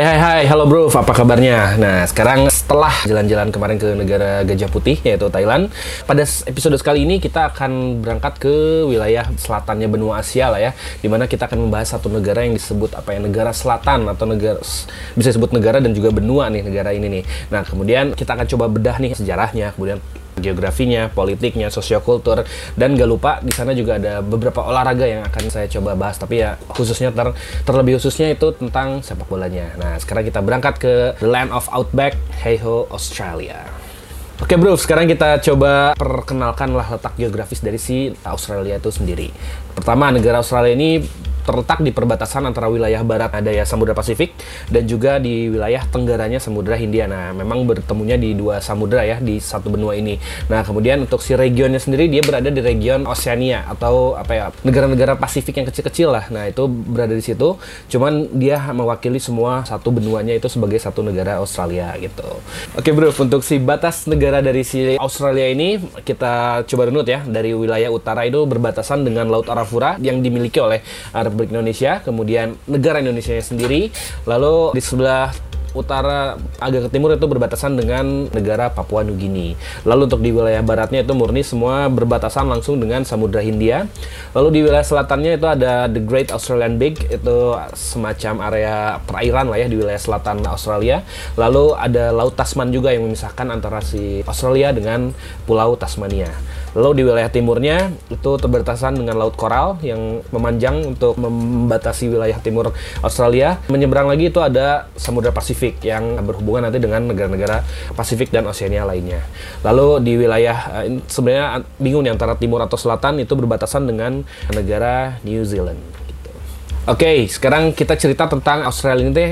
Hai hai hai, halo bro, apa kabarnya? Nah, sekarang setelah jalan-jalan kemarin ke negara Gajah Putih, yaitu Thailand, pada episode sekali ini kita akan berangkat ke wilayah selatannya benua Asia lah ya, di mana kita akan membahas satu negara yang disebut apa ya, negara selatan atau negara, bisa disebut negara dan juga benua nih negara ini nih. Nah, kemudian kita akan coba bedah nih sejarahnya, kemudian geografinya, politiknya, sosiokultur, dan gak lupa di sana juga ada beberapa olahraga yang akan saya coba bahas. Tapi ya khususnya ter, terlebih khususnya itu tentang sepak bolanya. Nah sekarang kita berangkat ke the land of outback, hey ho Australia. Oke bro, sekarang kita coba perkenalkan lah letak geografis dari si Australia itu sendiri. Pertama, negara Australia ini terletak di perbatasan antara wilayah barat ada ya Samudra Pasifik dan juga di wilayah tenggaranya Samudra Hindia. Nah, memang bertemunya di dua samudra ya di satu benua ini. Nah, kemudian untuk si regionnya sendiri dia berada di region Oceania atau apa ya negara-negara Pasifik yang kecil-kecil lah. Nah, itu berada di situ. Cuman dia mewakili semua satu benuanya itu sebagai satu negara Australia gitu. Oke, Bro, untuk si batas negara dari si Australia ini kita coba runut ya dari wilayah utara itu berbatasan dengan Laut Arafura yang dimiliki oleh Republik Indonesia, kemudian negara Indonesia sendiri, lalu di sebelah utara agak ke timur itu berbatasan dengan negara Papua Nugini. Lalu untuk di wilayah baratnya itu murni semua berbatasan langsung dengan Samudra Hindia. Lalu di wilayah selatannya itu ada The Great Australian Big itu semacam area perairan lah ya di wilayah selatan Australia. Lalu ada Laut Tasman juga yang memisahkan antara si Australia dengan Pulau Tasmania. Lalu di wilayah timurnya itu terbatasan dengan Laut Koral yang memanjang untuk membatasi wilayah timur Australia. Menyeberang lagi itu ada Samudra Pasifik yang berhubungan nanti dengan negara-negara Pasifik dan Oceania lainnya. Lalu di wilayah eh, sebenarnya bingung nih antara timur atau selatan itu berbatasan dengan negara New Zealand. Gitu. Oke, sekarang kita cerita tentang Australia ini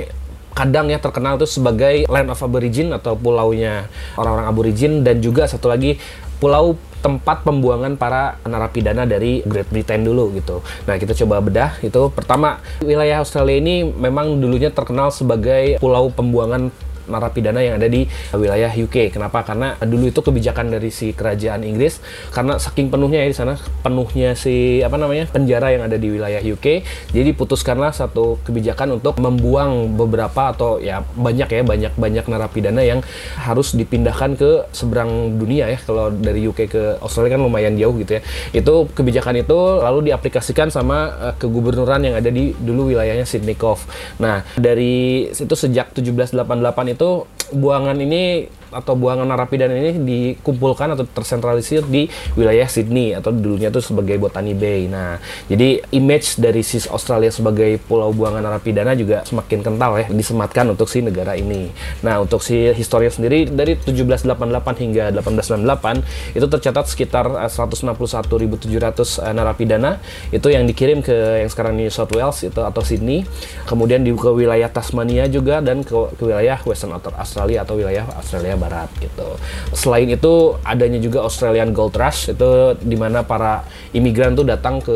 kadang ya terkenal itu sebagai land of aborigin atau pulaunya orang-orang aborigin dan juga satu lagi pulau tempat pembuangan para narapidana dari Great Britain dulu gitu. Nah kita coba bedah itu pertama wilayah Australia ini memang dulunya terkenal sebagai pulau pembuangan narapidana yang ada di wilayah UK. Kenapa? Karena dulu itu kebijakan dari si kerajaan Inggris karena saking penuhnya ya di sana penuhnya si apa namanya penjara yang ada di wilayah UK. Jadi putuskanlah satu kebijakan untuk membuang beberapa atau ya banyak ya banyak banyak narapidana yang harus dipindahkan ke seberang dunia ya. Kalau dari UK ke Australia kan lumayan jauh gitu ya. Itu kebijakan itu lalu diaplikasikan sama uh, kegubernuran yang ada di dulu wilayahnya Sydney Cove. Nah, dari itu sejak 1788 itu itu buangan ini atau buangan narapidana ini dikumpulkan atau tersentralisir di wilayah Sydney atau dulunya itu sebagai Botany Bay. Nah, jadi image dari sis Australia sebagai pulau buangan narapidana juga semakin kental ya disematkan untuk si negara ini. Nah, untuk si historia sendiri dari 1788 hingga 1898 itu tercatat sekitar 161.700 eh, eh, narapidana itu yang dikirim ke yang sekarang New South Wales itu atau Sydney, kemudian di ke wilayah Tasmania juga dan ke, ke wilayah Western Australia atau wilayah Australia Barat gitu. Selain itu adanya juga Australian Gold Rush itu di mana para imigran tuh datang ke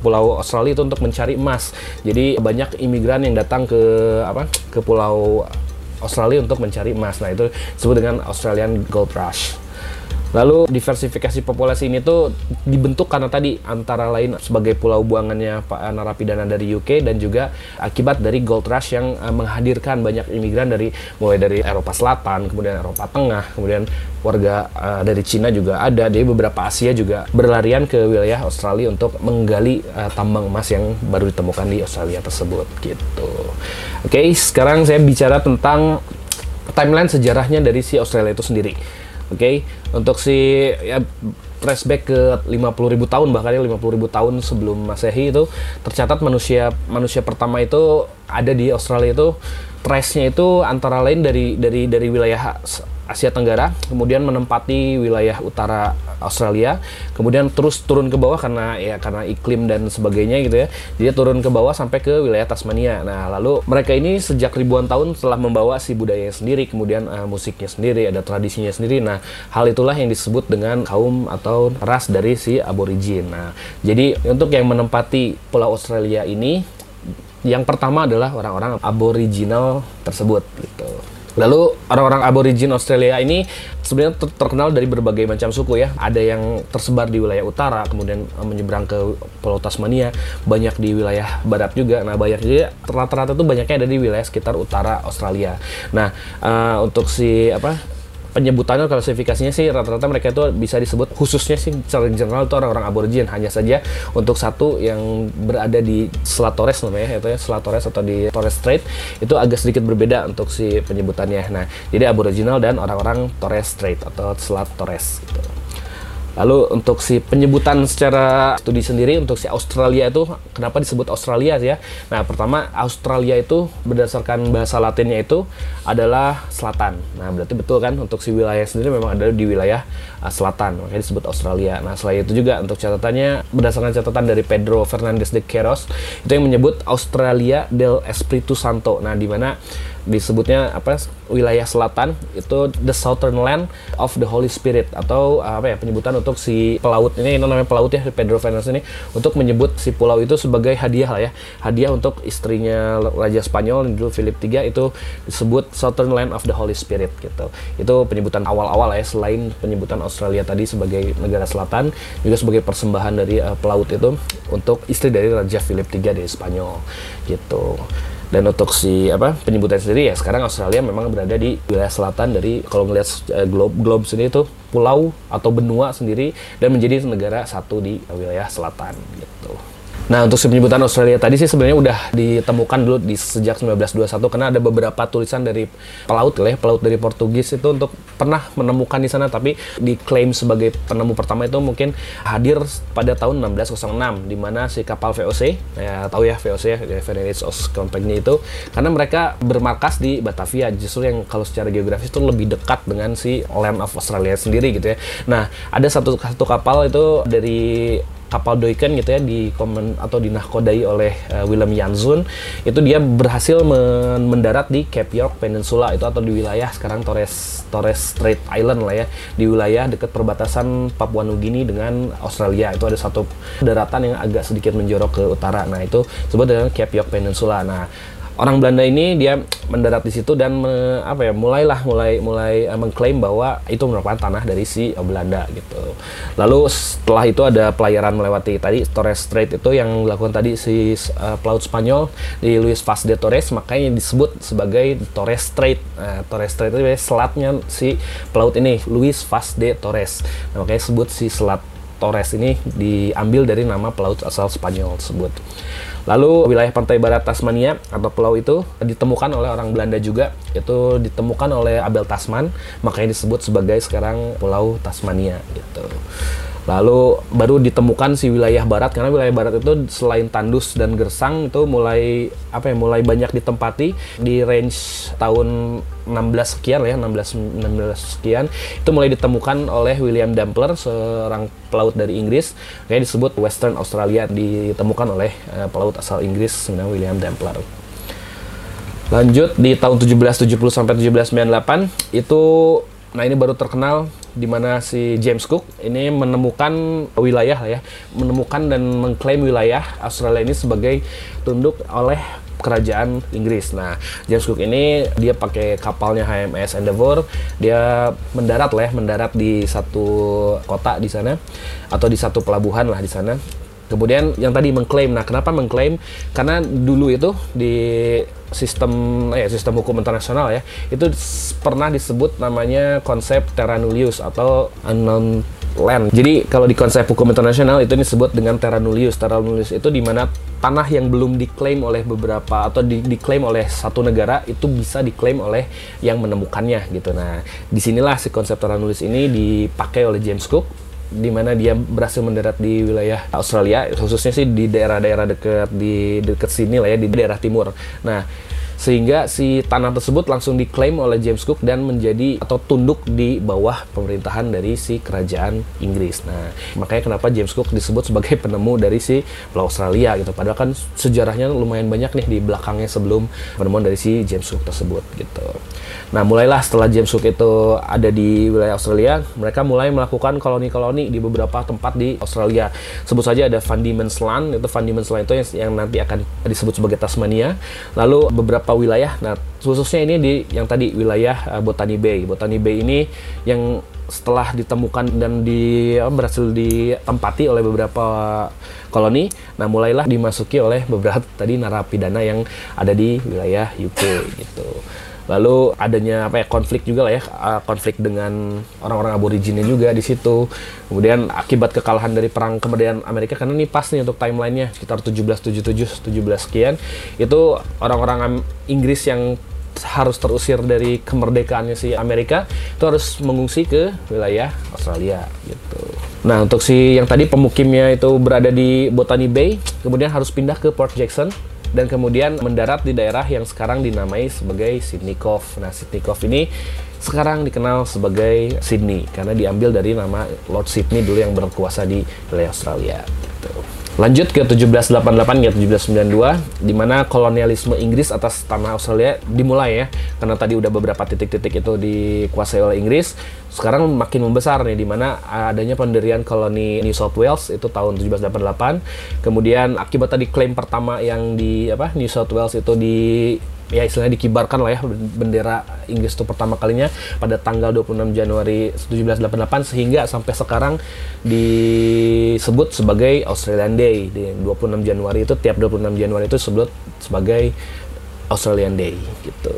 Pulau Australia itu untuk mencari emas. Jadi banyak imigran yang datang ke apa ke Pulau Australia untuk mencari emas. Nah itu disebut dengan Australian Gold Rush. Lalu diversifikasi populasi ini tuh dibentuk karena tadi antara lain sebagai pulau buangannya Pak narapidana dari UK dan juga akibat dari gold rush yang uh, menghadirkan banyak imigran dari mulai dari Eropa Selatan, kemudian Eropa Tengah, kemudian warga uh, dari Cina juga ada, dari beberapa Asia juga berlarian ke wilayah Australia untuk menggali uh, tambang emas yang baru ditemukan di Australia tersebut gitu. Oke, okay, sekarang saya bicara tentang timeline sejarahnya dari si Australia itu sendiri. Oke, okay? untuk si ya flashback ke 50.000 tahun bahkan ya 50.000 tahun sebelum Masehi itu tercatat manusia manusia pertama itu ada di Australia itu trace-nya itu antara lain dari dari dari wilayah Asia Tenggara, kemudian menempati wilayah utara Australia, kemudian terus turun ke bawah karena ya karena iklim dan sebagainya gitu ya. Dia turun ke bawah sampai ke wilayah Tasmania. Nah, lalu mereka ini sejak ribuan tahun telah membawa si budaya sendiri, kemudian uh, musiknya sendiri, ada tradisinya sendiri. Nah, hal itulah yang disebut dengan kaum atau ras dari si aborigin. Nah, jadi untuk yang menempati Pulau Australia ini yang pertama adalah orang-orang aboriginal tersebut gitu. Lalu orang-orang aborigin Australia ini sebenarnya ter terkenal dari berbagai macam suku ya. Ada yang tersebar di wilayah utara, kemudian uh, menyeberang ke Pulau Tasmania, banyak di wilayah barat juga. Nah, banyak juga rata-rata tuh banyaknya ada di wilayah sekitar utara Australia. Nah, uh, untuk si apa penyebutannya klasifikasinya sih rata-rata mereka itu bisa disebut khususnya sih secara general itu orang-orang aborigin hanya saja untuk satu yang berada di Selat Torres namanya itu ya Selat Torres atau di Torres Strait itu agak sedikit berbeda untuk si penyebutannya nah jadi aboriginal dan orang-orang Torres Strait atau Selat Torres gitu. Lalu untuk si penyebutan secara studi sendiri untuk si Australia itu kenapa disebut Australia ya? Nah pertama Australia itu berdasarkan bahasa Latinnya itu adalah selatan. Nah berarti betul kan untuk si wilayah sendiri memang ada di wilayah uh, selatan makanya disebut Australia. Nah selain itu juga untuk catatannya berdasarkan catatan dari Pedro Fernandez de Queiroz itu yang menyebut Australia del Espiritu Santo. Nah di mana disebutnya apa wilayah selatan itu the southern land of the Holy Spirit atau apa ya penyebutan untuk si pelaut ini ini namanya pelaut ya Pedro Fernandez ini untuk menyebut si pulau itu sebagai hadiah lah ya. Hadiah untuk istrinya Raja Spanyol dulu Philip III itu disebut southern land of the Holy Spirit gitu. Itu penyebutan awal-awal ya selain penyebutan Australia tadi sebagai negara selatan juga sebagai persembahan dari uh, pelaut itu untuk istri dari Raja Philip III dari Spanyol gitu dan untuk si apa penyebutan sendiri ya sekarang Australia memang berada di wilayah selatan dari kalau ngelihat uh, globe globe sendiri itu pulau atau benua sendiri dan menjadi negara satu di wilayah selatan gitu. Nah, untuk penyebutan Australia tadi sih sebenarnya udah ditemukan dulu di sejak 1921 karena ada beberapa tulisan dari pelaut ya, pelaut dari Portugis itu untuk pernah menemukan di sana tapi diklaim sebagai penemu pertama itu mungkin hadir pada tahun 1606 di mana si kapal VOC, ya tahu ya VOC ya, Veneris Ost Company itu karena mereka bermarkas di Batavia justru yang kalau secara geografis itu lebih dekat dengan si land of Australia sendiri gitu ya. Nah, ada satu satu kapal itu dari kapal Doiken gitu ya di komen atau dinahkodai oleh uh, Willem Janssen itu dia berhasil men mendarat di Cape York Peninsula itu atau di wilayah sekarang Torres Torres Strait Island lah ya. Di wilayah dekat perbatasan Papua Nugini dengan Australia. Itu ada satu daratan yang agak sedikit menjorok ke utara. Nah itu sebut dengan Cape York Peninsula. Nah orang Belanda ini dia mendarat di situ dan me, apa ya mulailah mulai mulai uh, mengklaim bahwa itu merupakan tanah dari si uh, Belanda gitu. Lalu setelah itu ada pelayaran melewati tadi Torres Strait itu yang dilakukan tadi si uh, pelaut Spanyol di Luis Vaz de Torres makanya disebut sebagai Torres Strait. Uh, Torres Strait itu selatnya si pelaut ini Luis Vaz de Torres. Nah, makanya disebut si selat Torres ini diambil dari nama pelaut asal Spanyol tersebut. Lalu wilayah pantai barat Tasmania atau pulau itu ditemukan oleh orang Belanda juga. Itu ditemukan oleh Abel Tasman, makanya disebut sebagai sekarang Pulau Tasmania gitu. Lalu baru ditemukan si wilayah barat karena wilayah barat itu selain tandus dan gersang itu mulai apa ya mulai banyak ditempati di range tahun 16 sekian ya 16 16 sekian itu mulai ditemukan oleh William Dampler seorang pelaut dari Inggris kayak disebut Western Australia ditemukan oleh uh, pelaut asal Inggris namanya William Dampler. Lanjut di tahun 1770 sampai 1798 itu nah ini baru terkenal di mana si James Cook ini menemukan wilayah ya, menemukan dan mengklaim wilayah Australia ini sebagai tunduk oleh kerajaan Inggris. Nah, James Cook ini dia pakai kapalnya HMS Endeavour, dia mendarat lah ya, mendarat di satu kota di sana atau di satu pelabuhan lah di sana. Kemudian yang tadi mengklaim, nah kenapa mengklaim? Karena dulu itu di sistem ya sistem hukum internasional ya itu pernah disebut namanya konsep terra nullius atau unknown land. Jadi kalau di konsep hukum internasional itu disebut dengan terra nullius. Terra nullius itu di mana tanah yang belum diklaim oleh beberapa atau di, diklaim oleh satu negara itu bisa diklaim oleh yang menemukannya gitu. Nah, di sinilah si konsep terra nullius ini dipakai oleh James Cook di mana dia berhasil mendarat di wilayah Australia khususnya sih di daerah-daerah dekat di dekat sini lah ya di daerah timur. Nah, sehingga si tanah tersebut langsung diklaim oleh James Cook dan menjadi atau tunduk di bawah pemerintahan dari si kerajaan Inggris. Nah, makanya kenapa James Cook disebut sebagai penemu dari si Pulau Australia gitu. Padahal kan sejarahnya lumayan banyak nih di belakangnya sebelum penemuan dari si James Cook tersebut gitu. Nah, mulailah setelah James Cook itu ada di wilayah Australia, mereka mulai melakukan koloni-koloni di beberapa tempat di Australia. Sebut saja ada Van Diemen's Land, itu Van Diemen's Land itu yang, yang nanti akan disebut sebagai Tasmania. Lalu beberapa beberapa wilayah. Nah, khususnya ini di yang tadi wilayah uh, Botany Bay. Botany Bay ini yang setelah ditemukan dan di berhasil ditempati oleh beberapa koloni, nah mulailah dimasuki oleh beberapa tadi narapidana yang ada di wilayah UK gitu. Lalu adanya apa ya konflik juga lah ya konflik dengan orang-orang aboriginnya juga di situ. Kemudian akibat kekalahan dari perang kemerdekaan Amerika karena ini pas nih untuk timelinenya sekitar 1777 17 sekian itu orang-orang Inggris yang harus terusir dari kemerdekaannya si Amerika itu harus mengungsi ke wilayah Australia gitu. Nah untuk si yang tadi pemukimnya itu berada di Botany Bay, kemudian harus pindah ke Port Jackson dan kemudian mendarat di daerah yang sekarang dinamai sebagai Sydney Cove. Nah Sydney Cove ini sekarang dikenal sebagai Sydney karena diambil dari nama Lord Sydney dulu yang berkuasa di wilayah Australia. Gitu. Lanjut ke 1788 hingga 1792, di mana kolonialisme Inggris atas tanah Australia dimulai ya, karena tadi udah beberapa titik-titik itu dikuasai oleh Inggris. Sekarang makin membesar nih, di mana adanya pendirian koloni New South Wales itu tahun 1788. Kemudian akibat tadi klaim pertama yang di apa New South Wales itu di ya istilahnya dikibarkan lah ya bendera Inggris itu pertama kalinya pada tanggal 26 Januari 1788 sehingga sampai sekarang disebut sebagai Australian Day di 26 Januari itu tiap 26 Januari itu disebut sebagai Australian Day gitu.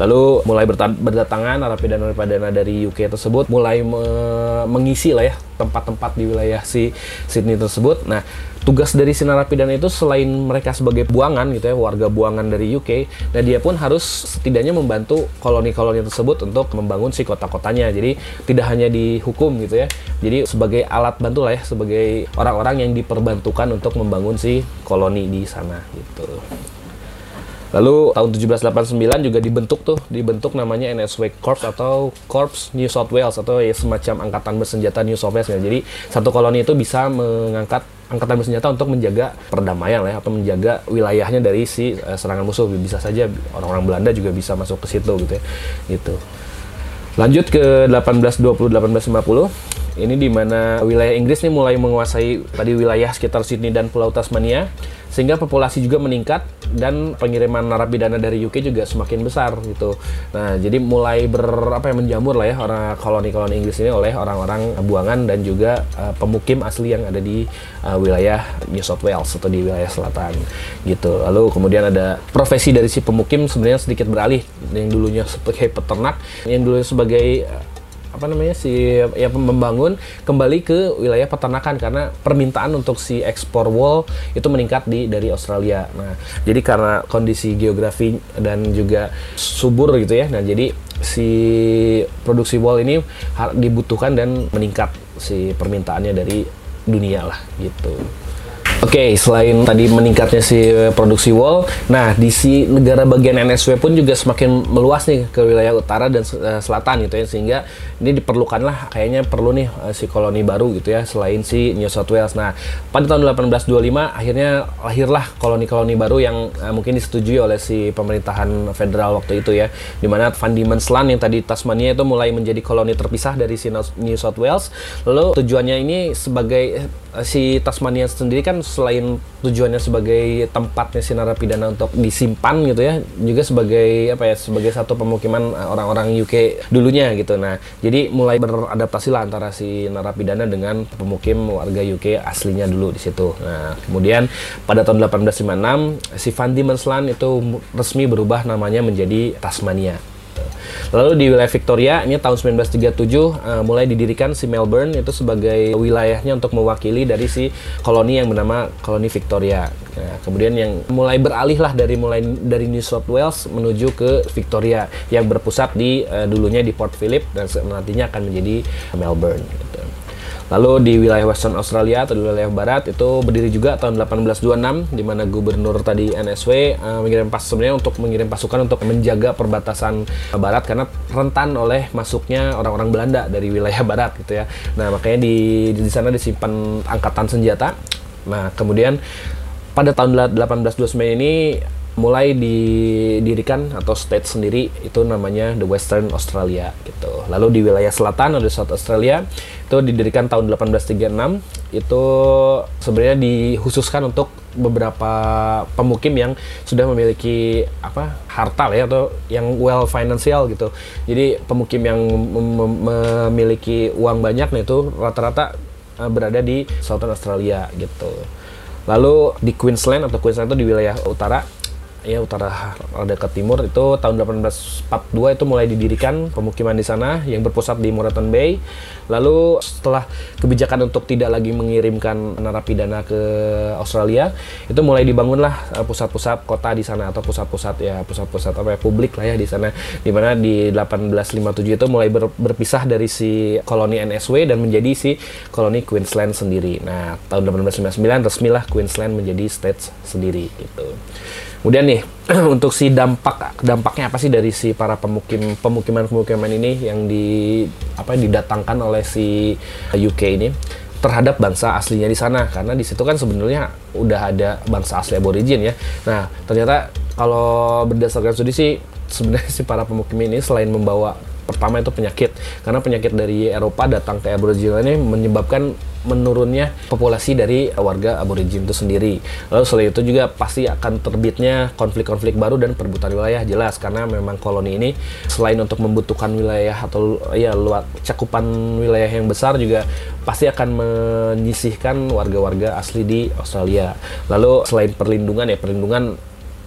Lalu mulai berdatangan narapidana-narapidana dari UK tersebut mulai me mengisi lah ya tempat-tempat di wilayah si Sydney tersebut. Nah, tugas dari si narapidana itu selain mereka sebagai buangan gitu ya, warga buangan dari UK, nah dia pun harus setidaknya membantu koloni-koloni tersebut untuk membangun si kota-kotanya. Jadi tidak hanya dihukum gitu ya. Jadi sebagai alat bantu lah ya, sebagai orang-orang yang diperbantukan untuk membangun si koloni di sana gitu. Lalu tahun 1789 juga dibentuk tuh, dibentuk namanya NSW Corps atau Corps New South Wales atau ya semacam angkatan bersenjata New South Wales ya. Jadi satu koloni itu bisa mengangkat angkatan bersenjata untuk menjaga perdamaian lah ya, atau menjaga wilayahnya dari si uh, serangan musuh. Bisa saja orang-orang Belanda juga bisa masuk ke situ gitu ya. Gitu. Lanjut ke 1820 1850. Ini di mana wilayah Inggris nih mulai menguasai tadi wilayah sekitar Sydney dan Pulau Tasmania sehingga populasi juga meningkat dan pengiriman narapidana dari UK juga semakin besar gitu. Nah, jadi mulai ber apa ya menjamur lah ya orang koloni-koloni Inggris ini oleh orang-orang buangan dan juga uh, pemukim asli yang ada di uh, wilayah New South Wales atau di wilayah selatan gitu. Lalu kemudian ada profesi dari si pemukim sebenarnya sedikit beralih yang dulunya sebagai peternak, yang dulunya sebagai apa namanya si ya membangun kembali ke wilayah peternakan karena permintaan untuk si ekspor wool itu meningkat di dari Australia. Nah, jadi karena kondisi geografi dan juga subur gitu ya. Nah, jadi si produksi wool ini dibutuhkan dan meningkat si permintaannya dari dunia lah gitu. Oke, okay, selain tadi meningkatnya si produksi wall, nah di si negara bagian NSW pun juga semakin meluas nih ke wilayah utara dan uh, selatan gitu ya, sehingga ini diperlukanlah kayaknya perlu nih uh, si koloni baru gitu ya, selain si New South Wales. Nah, pada tahun 1825 akhirnya lahirlah koloni-koloni baru yang mungkin disetujui oleh si pemerintahan federal waktu itu ya, di mana Van Diemen's Land yang tadi Tasmania itu mulai menjadi koloni terpisah dari si New South Wales. Lalu tujuannya ini sebagai si Tasmania sendiri kan selain tujuannya sebagai tempatnya si narapidana untuk disimpan gitu ya, juga sebagai apa ya sebagai satu pemukiman eh, orang-orang UK dulunya gitu. Nah, jadi mulai beradaptasi lah antara si narapidana dengan pemukim warga UK aslinya dulu di situ. Nah, kemudian pada tahun 1856 si Van Diemen's Land itu resmi berubah namanya menjadi Tasmania. Lalu di wilayah Victoria ini tahun 1937 uh, eh, mulai didirikan si Melbourne itu sebagai wilayahnya untuk mewakili dari si koloni yang bernama koloni Victoria. Nah, kemudian yang mulai beralih lah dari mulai dari New South Wales menuju ke Victoria yang berpusat di uh, dulunya di Port Phillip dan nantinya akan menjadi Melbourne. Lalu di wilayah Western Australia atau di wilayah barat itu berdiri juga tahun 1826 di mana gubernur tadi NSW uh, eh, mengirim pas sebenarnya untuk mengirim pasukan untuk menjaga perbatasan barat karena rentan oleh masuknya orang-orang Belanda dari wilayah barat gitu ya. Nah, makanya di di sana disimpan angkatan senjata. Nah, kemudian pada tahun 1829 ini mulai didirikan atau state sendiri itu namanya the Western Australia gitu. Lalu di wilayah selatan ada South Australia itu didirikan tahun 1836 itu sebenarnya dikhususkan untuk beberapa pemukim yang sudah memiliki apa harta lah ya atau yang well financial gitu. Jadi pemukim yang mem- mem- memiliki uang banyak nah itu rata-rata uh, berada di Southern Australia gitu. Lalu di Queensland atau Queensland itu di wilayah utara ya utara ada ke timur itu tahun 1842 itu mulai didirikan pemukiman di sana yang berpusat di Moreton Bay. Lalu setelah kebijakan untuk tidak lagi mengirimkan narapidana ke Australia, itu mulai dibangunlah eh, pusat-pusat kota di sana atau pusat-pusat ya pusat-pusat apa ya publik lah ya di sana. Di mana di 1857 itu mulai ber- berpisah dari si koloni NSW dan menjadi si koloni Queensland sendiri. Nah, tahun 1859 resmilah Queensland menjadi state sendiri gitu. Kemudian nih untuk si dampak dampaknya apa sih dari si para pemukim pemukiman pemukiman ini yang di apa didatangkan oleh si UK ini terhadap bangsa aslinya di sana karena di situ kan sebenarnya udah ada bangsa asli aborigin ya. Nah ternyata kalau berdasarkan studi sih sebenarnya si para pemukim ini selain membawa pertama itu penyakit karena penyakit dari Eropa datang ke Aborigin ini menyebabkan menurunnya populasi dari warga aborigin itu sendiri. Lalu selain itu juga pasti akan terbitnya konflik-konflik baru dan perebutan wilayah jelas karena memang koloni ini selain untuk membutuhkan wilayah atau ya luas cakupan wilayah yang besar juga pasti akan menyisihkan warga-warga asli di Australia. Lalu selain perlindungan ya perlindungan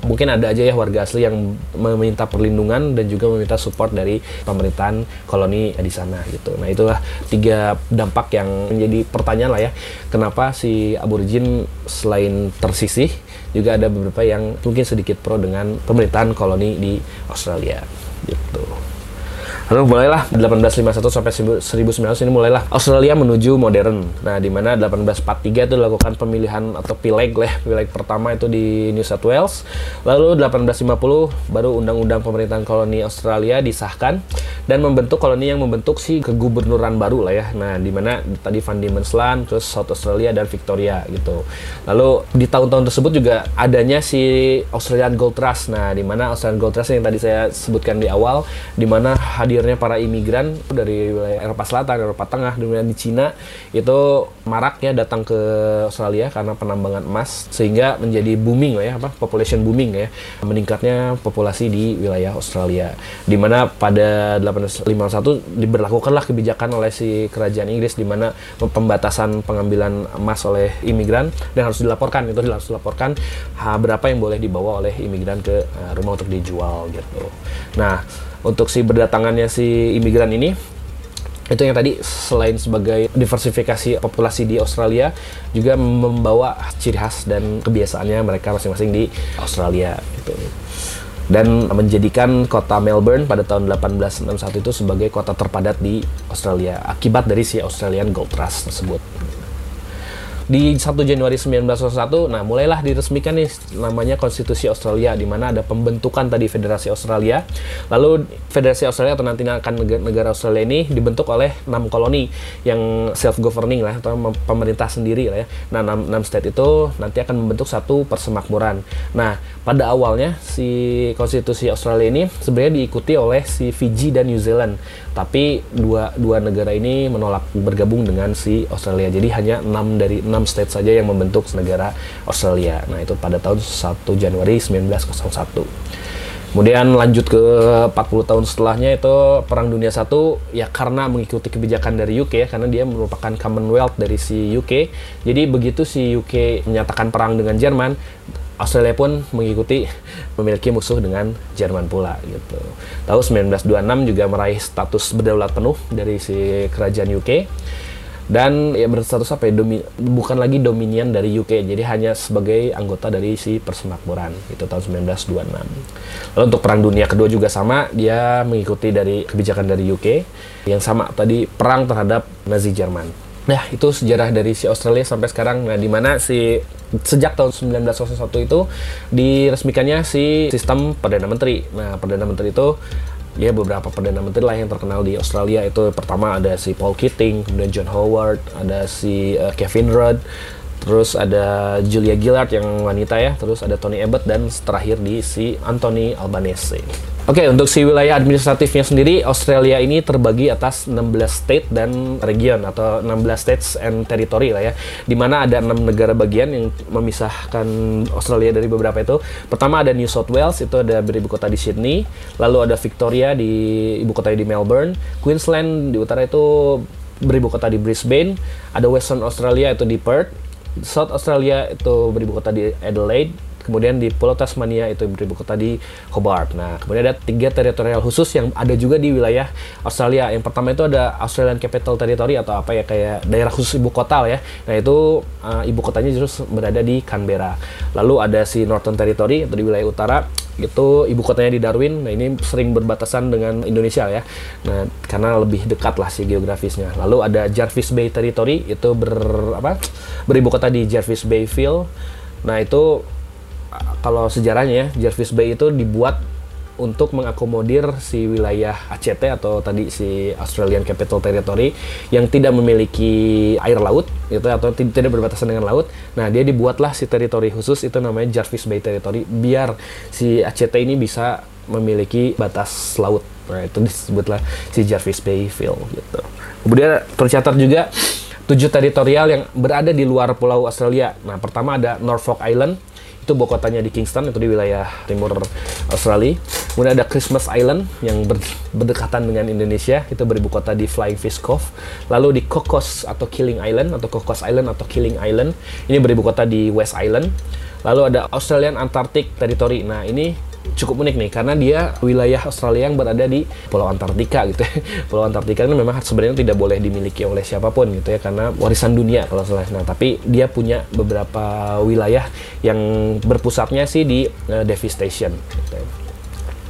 mungkin ada aja ya warga asli yang meminta perlindungan dan juga meminta support dari pemerintahan koloni di sana gitu. Nah itulah tiga dampak yang menjadi pertanyaan lah ya, kenapa si aborigin selain tersisih juga ada beberapa yang mungkin sedikit pro dengan pemerintahan koloni di Australia gitu. Lalu mulailah 1851 sampai 1900 ini mulailah Australia menuju modern. Nah, di mana 1843 itu dilakukan pemilihan atau pileg lah, pileg pertama itu di New South Wales. Lalu 1850 baru undang-undang pemerintahan koloni Australia disahkan dan membentuk koloni yang membentuk si kegubernuran baru lah ya. Nah, di mana tadi Van Diemen's Land, terus South Australia dan Victoria gitu. Lalu di tahun-tahun tersebut juga adanya si Australian Gold Trust. Nah, di mana Australian Gold Trust yang tadi saya sebutkan di awal, di mana hadirnya para imigran dari wilayah Eropa Selatan, Eropa Tengah, dan di Cina itu maraknya datang ke Australia karena penambangan emas sehingga menjadi booming ya apa population booming ya meningkatnya populasi di wilayah Australia di mana pada 1851 diberlakukanlah kebijakan oleh si kerajaan Inggris di mana pembatasan pengambilan emas oleh imigran dan harus dilaporkan itu harus dilaporkan berapa yang boleh dibawa oleh imigran ke uh, rumah untuk dijual gitu. Nah, untuk si berdatangannya si imigran ini. Itu yang tadi selain sebagai diversifikasi populasi di Australia juga membawa ciri khas dan kebiasaannya mereka masing-masing di Australia gitu. Dan menjadikan kota Melbourne pada tahun 1861 itu sebagai kota terpadat di Australia akibat dari si Australian Gold Rush tersebut di 1 Januari 1901, nah mulailah diresmikan nih namanya Konstitusi Australia di mana ada pembentukan tadi Federasi Australia. Lalu Federasi Australia atau nanti akan negara, Australia ini dibentuk oleh enam koloni yang self governing lah atau pemerintah sendiri lah ya. Nah, enam, enam state itu nanti akan membentuk satu persemakmuran. Nah, pada awalnya si Konstitusi Australia ini sebenarnya diikuti oleh si Fiji dan New Zealand. Tapi dua dua negara ini menolak bergabung dengan si Australia. Jadi hanya enam dari 6 state saja yang membentuk negara Australia. Nah, itu pada tahun 1 Januari 1901. Kemudian lanjut ke 40 tahun setelahnya itu Perang Dunia Satu ya karena mengikuti kebijakan dari UK ya karena dia merupakan Commonwealth dari si UK. Jadi begitu si UK menyatakan perang dengan Jerman, Australia pun mengikuti memiliki musuh dengan Jerman pula gitu. Tahun 1926 juga meraih status berdaulat penuh dari si kerajaan UK dan ya berstatus apa ya domi, bukan lagi dominion dari UK jadi hanya sebagai anggota dari si persemakmuran itu tahun 1926 lalu untuk perang dunia kedua juga sama dia mengikuti dari kebijakan dari UK yang sama tadi perang terhadap Nazi Jerman nah itu sejarah dari si Australia sampai sekarang. Nah di mana si sejak tahun 1901 itu diresmikannya si sistem perdana menteri. Nah perdana menteri itu ya beberapa perdana menteri lah yang terkenal di Australia. Itu pertama ada si Paul Keating, kemudian John Howard, ada si uh, Kevin Rudd, terus ada Julia Gillard yang wanita ya, terus ada Tony Abbott dan terakhir di si Anthony Albanese. Oke, untuk si wilayah administratifnya sendiri, Australia ini terbagi atas 16 state dan region atau 16 states and territory lah ya. Di mana ada enam negara bagian yang memisahkan Australia dari beberapa itu. Pertama ada New South Wales, itu ada beribu kota di Sydney. Lalu ada Victoria di ibu kota di Melbourne. Queensland di utara itu beribu kota di Brisbane. Ada Western Australia itu di Perth. South Australia itu beribu kota di Adelaide kemudian di Pulau Tasmania itu beribu kota di Hobart. Nah, kemudian ada tiga teritorial khusus yang ada juga di wilayah Australia. Yang pertama itu ada Australian Capital Territory atau apa ya kayak daerah khusus ibu kota ya. Nah, itu uh, ibu kotanya justru berada di Canberra. Lalu ada si Northern Territory atau di wilayah utara itu ibu kotanya di Darwin. Nah, ini sering berbatasan dengan Indonesia ya. Nah, karena lebih dekat lah si geografisnya. Lalu ada Jarvis Bay Territory itu ber apa? beribu kota di Jarvis Bayville. Nah, itu kalau sejarahnya ya, Jervis Bay itu dibuat untuk mengakomodir si wilayah ACT atau tadi si Australian Capital Territory yang tidak memiliki air laut gitu atau tidak berbatasan dengan laut. Nah, dia dibuatlah si teritori khusus itu namanya Jarvis Bay Territory biar si ACT ini bisa memiliki batas laut. Nah, itu disebutlah si Jarvis Bay Field gitu. Kemudian tercatat juga tujuh teritorial yang berada di luar pulau Australia. Nah, pertama ada Norfolk Island itu ibu kotanya di Kingston itu di wilayah timur Australia. Kemudian ada Christmas Island yang ber, berdekatan dengan Indonesia. Itu beribu kota di Flying Fish Cove. Lalu di Cocos atau Killing Island atau Cocos Island atau Killing Island. Ini beribu kota di West Island. Lalu ada Australian Antarctic Territory. Nah ini cukup unik nih karena dia wilayah Australia yang berada di Pulau Antartika gitu ya. Pulau Antartika ini memang sebenarnya tidak boleh dimiliki oleh siapa pun gitu ya karena warisan dunia kalau salah. Nah, tapi dia punya beberapa wilayah yang berpusatnya sih di uh, Davis Station gitu ya.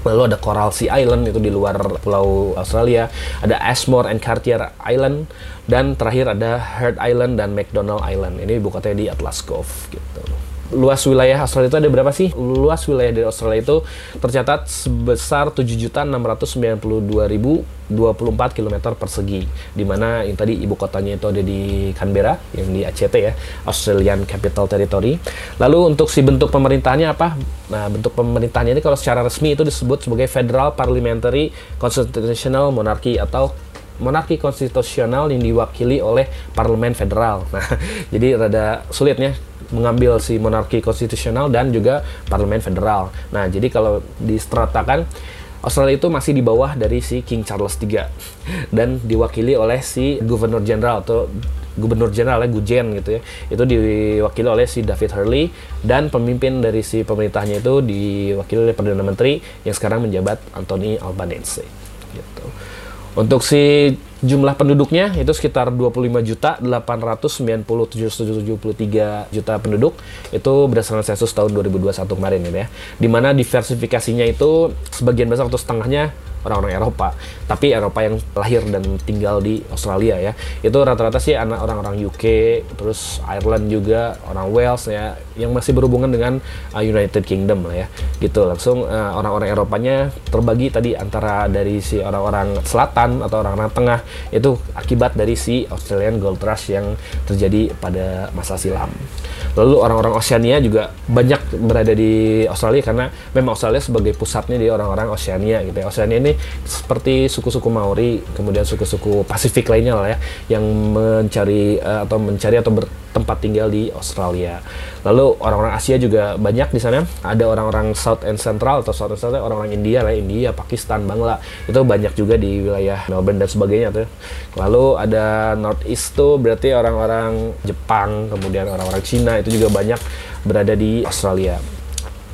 Lalu ada Coral Sea Island itu di luar pulau Australia, ada Ashmore and Cartier Island, dan terakhir ada Heard Island dan McDonald Island. Ini ibu di Atlas Cove gitu luas wilayah Australia itu ada berapa sih? Luas wilayah dari Australia itu tercatat sebesar 7.692.024 km persegi. Di mana yang tadi ibu kotanya itu ada di Canberra, yang di ACT ya, Australian Capital Territory. Lalu untuk si bentuk pemerintahannya apa? Nah, bentuk pemerintahannya ini kalau secara resmi itu disebut sebagai Federal Parliamentary Constitutional Monarchy atau monarki konstitusional yang diwakili oleh parlemen federal. Nah, jadi rada sulitnya mengambil si monarki konstitusional dan juga parlemen federal. Nah, jadi kalau distratakan Australia itu masih di bawah dari si King Charles III dan diwakili oleh si Gubernur Jenderal atau Gubernur Jenderal ya Gujen gitu ya. Itu diwakili oleh si David Hurley dan pemimpin dari si pemerintahnya itu diwakili oleh Perdana Menteri yang sekarang menjabat Anthony Albanese gitu. Untuk si jumlah penduduknya itu sekitar 25 juta 897.773 juta penduduk itu berdasarkan sensus tahun 2021 kemarin ya. Di mana diversifikasinya itu sebagian besar atau setengahnya orang-orang Eropa. Tapi Eropa yang lahir dan tinggal di Australia ya. Itu rata-rata sih anak orang-orang UK, terus Ireland juga, orang Wales ya, yang masih berhubungan dengan uh, United Kingdom lah ya. Gitu langsung uh, orang-orang Eropanya terbagi tadi antara dari si orang-orang selatan atau orang-orang tengah itu akibat dari si Australian Gold Rush yang terjadi pada masa silam. Lalu orang-orang Oceania juga banyak berada di Australia karena memang Australia sebagai pusatnya di orang-orang Oceania gitu ya. Oceania ini seperti suku-suku Maori, kemudian suku-suku Pasifik lainnya lah ya yang mencari uh, atau mencari atau bertempat tinggal di Australia. Lalu orang-orang Asia juga banyak di sana. Ada orang-orang South and Central atau South and Central orang-orang India lah, India, Pakistan, Bangla. Itu banyak juga di wilayah Melbourne dan sebagainya tuh. Lalu ada North East tuh berarti orang-orang Jepang, kemudian orang-orang Cina itu juga banyak berada di Australia.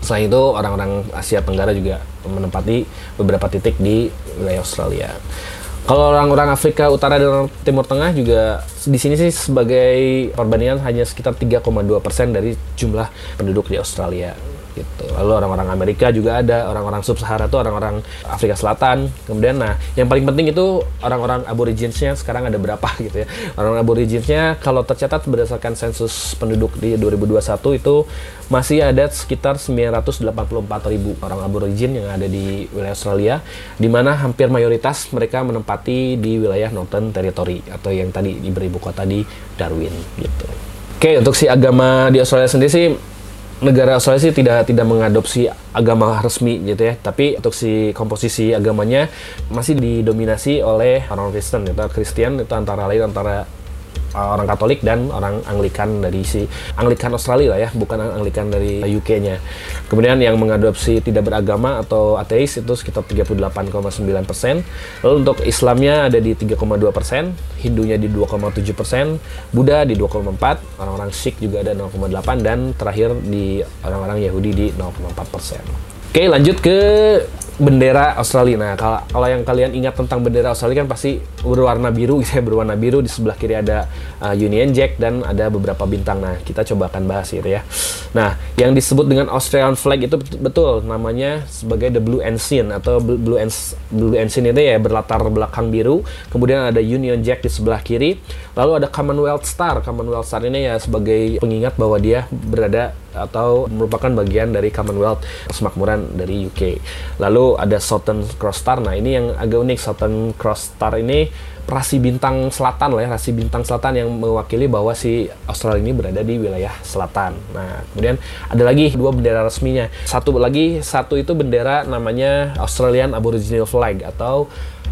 Selain itu, orang-orang Asia Tenggara juga menempati beberapa titik di wilayah Australia. Kalau orang-orang Afrika Utara dan Timur Tengah juga di sini sih sebagai perbandingan hanya sekitar 3,2 persen dari jumlah penduduk di Australia gitu. Lalu orang-orang Amerika juga ada, orang-orang sub-Sahara itu orang-orang Afrika Selatan. Kemudian nah, yang paling penting itu orang-orang aboriginsnya sekarang ada berapa gitu ya. Orang aboriginsnya kalau tercatat berdasarkan sensus penduduk di 2021 itu masih ada sekitar 984 ribu orang aborigin yang ada di wilayah Australia, di mana hampir mayoritas mereka menempati di wilayah Northern Territory atau yang tadi diberi ibu kota di Darwin gitu. Oke, untuk si agama di Australia sendiri sih negara Australia sih tidak tidak mengadopsi agama resmi gitu ya, tapi untuk si komposisi agamanya masih didominasi oleh orang Kristen itu Kristen itu antara lain antara orang Katolik dan orang Anglikan dari si Anglikan Australia lah ya, bukan Anglikan dari UK-nya. Kemudian yang mengadopsi tidak beragama atau ateis itu sekitar 38,9 persen. Lalu untuk Islamnya ada di 3,2 persen, Hindunya di 2,7 persen, Buddha di 2,4, orang-orang Sikh juga ada 0,8 dan terakhir di orang-orang Yahudi di 0,4 persen. Oke, lanjut ke bendera Australia. Nah, kalau, kalau yang kalian ingat tentang bendera Australia kan pasti berwarna biru, gitu ya, berwarna biru. Di sebelah kiri ada uh, Union Jack dan ada beberapa bintang. Nah, kita coba akan bahas gitu ya. Nah, yang disebut dengan Australian flag itu betul, namanya sebagai the Blue Ensign atau Blue, Ens, Blue Ensign itu ya berlatar belakang biru. Kemudian ada Union Jack di sebelah kiri. Lalu ada Commonwealth Star. Commonwealth Star ini ya sebagai pengingat bahwa dia berada atau merupakan bagian dari Commonwealth semakmuran dari UK. Lalu ada Southern Cross Star. Nah, ini yang agak unik Southern Cross Star ini rasi bintang selatan lah ya, rasi bintang selatan yang mewakili bahwa si Australia ini berada di wilayah selatan. Nah, kemudian ada lagi dua bendera resminya. Satu lagi, satu itu bendera namanya Australian Aboriginal Flag atau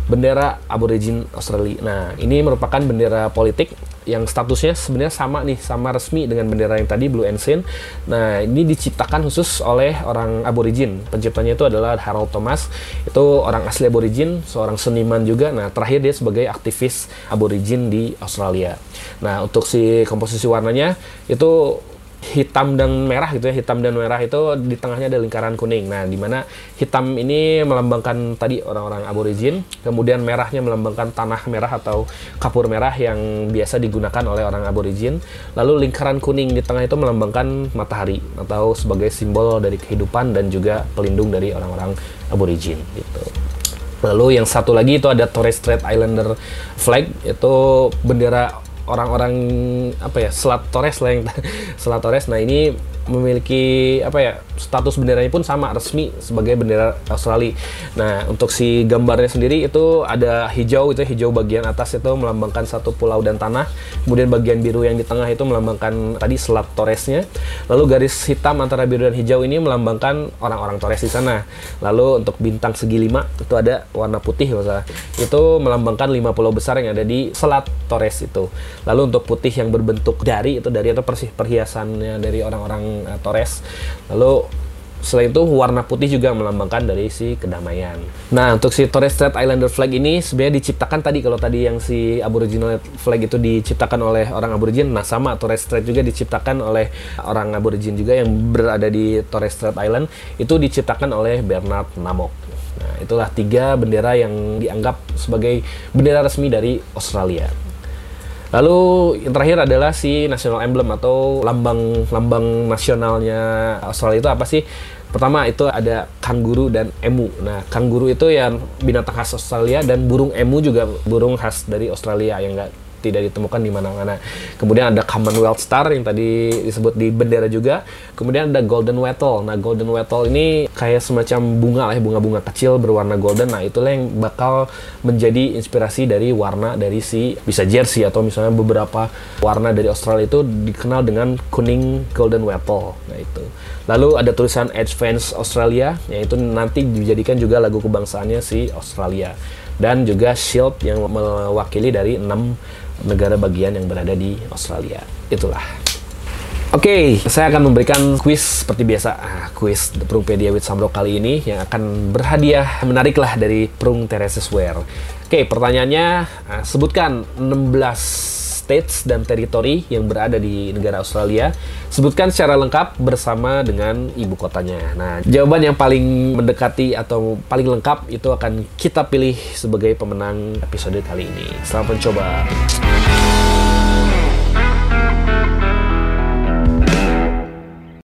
bendera aborigin Australia. Nah, ini merupakan bendera politik yang statusnya sebenarnya sama nih, sama resmi dengan bendera yang tadi Blue Ensign. Nah, ini diciptakan khusus oleh orang aborigin. Penciptanya itu adalah Harold Thomas. Itu orang asli aborigin, seorang seniman juga. Nah, terakhir dia sebagai aktivis aborigin di Australia. Nah, untuk si komposisi warnanya itu hitam dan merah gitu ya hitam dan merah itu di tengahnya ada lingkaran kuning. Nah di mana hitam ini melambangkan tadi orang-orang aborigin kemudian merahnya melambangkan tanah merah atau kapur merah yang biasa digunakan oleh orang aborigin. Lalu lingkaran kuning di tengah itu melambangkan matahari atau sebagai simbol dari kehidupan dan juga pelindung dari orang-orang aborigin gitu. Lalu yang satu lagi itu ada Torres Strait Islander flag, itu bendera orang-orang apa ya Selat Torres lah yang Selat Torres. Nah ini memiliki apa ya status benderanya pun sama resmi sebagai bendera Australia. Nah untuk si gambarnya sendiri itu ada hijau itu hijau bagian atas itu melambangkan satu pulau dan tanah. Kemudian bagian biru yang di tengah itu melambangkan tadi Selat Torresnya. Lalu garis hitam antara biru dan hijau ini melambangkan orang-orang Torres di sana. Lalu untuk bintang segi lima itu ada warna putih masalah. Itu melambangkan lima pulau besar yang ada di Selat Torres itu. Lalu untuk putih yang berbentuk dari itu dari atau perhiasannya dari orang-orang uh, Torres. Lalu selain itu warna putih juga melambangkan dari si kedamaian. Nah untuk si Torres Strait Islander flag ini sebenarnya diciptakan tadi kalau tadi yang si Aboriginal flag itu diciptakan oleh orang Aborigin, nah sama Torres Strait juga diciptakan oleh orang Aborigin juga yang berada di Torres Strait Island itu diciptakan oleh Bernard Namok. Nah itulah tiga bendera yang dianggap sebagai bendera resmi dari Australia. Lalu yang terakhir adalah si national emblem atau lambang lambang nasionalnya Australia itu apa sih? Pertama itu ada kanguru dan emu. Nah, kanguru itu yang binatang khas Australia dan burung emu juga burung khas dari Australia yang enggak tidak ditemukan di mana-mana. Kemudian ada Commonwealth Star yang tadi disebut di bendera juga. Kemudian ada Golden Wattle. Nah, Golden Wattle ini kayak semacam bunga lah ya, bunga-bunga kecil berwarna golden. Nah, itulah yang bakal menjadi inspirasi dari warna dari si bisa jersey atau misalnya beberapa warna dari Australia itu dikenal dengan kuning Golden Wattle. Nah, itu. Lalu ada tulisan Advance Australia, yaitu nanti dijadikan juga lagu kebangsaannya si Australia dan juga Shield yang mewakili dari enam negara bagian yang berada di Australia. Itulah. Oke, okay, saya akan memberikan quiz seperti biasa. Ah, quiz The Prungpedia with Samro kali ini yang akan berhadiah menarik lah dari Prung Teresis Wear. Oke, okay, pertanyaannya, ah, sebutkan 16 states dan teritori yang berada di negara Australia. Sebutkan secara lengkap bersama dengan ibu kotanya. Nah, jawaban yang paling mendekati atau paling lengkap itu akan kita pilih sebagai pemenang episode kali ini. Selamat mencoba.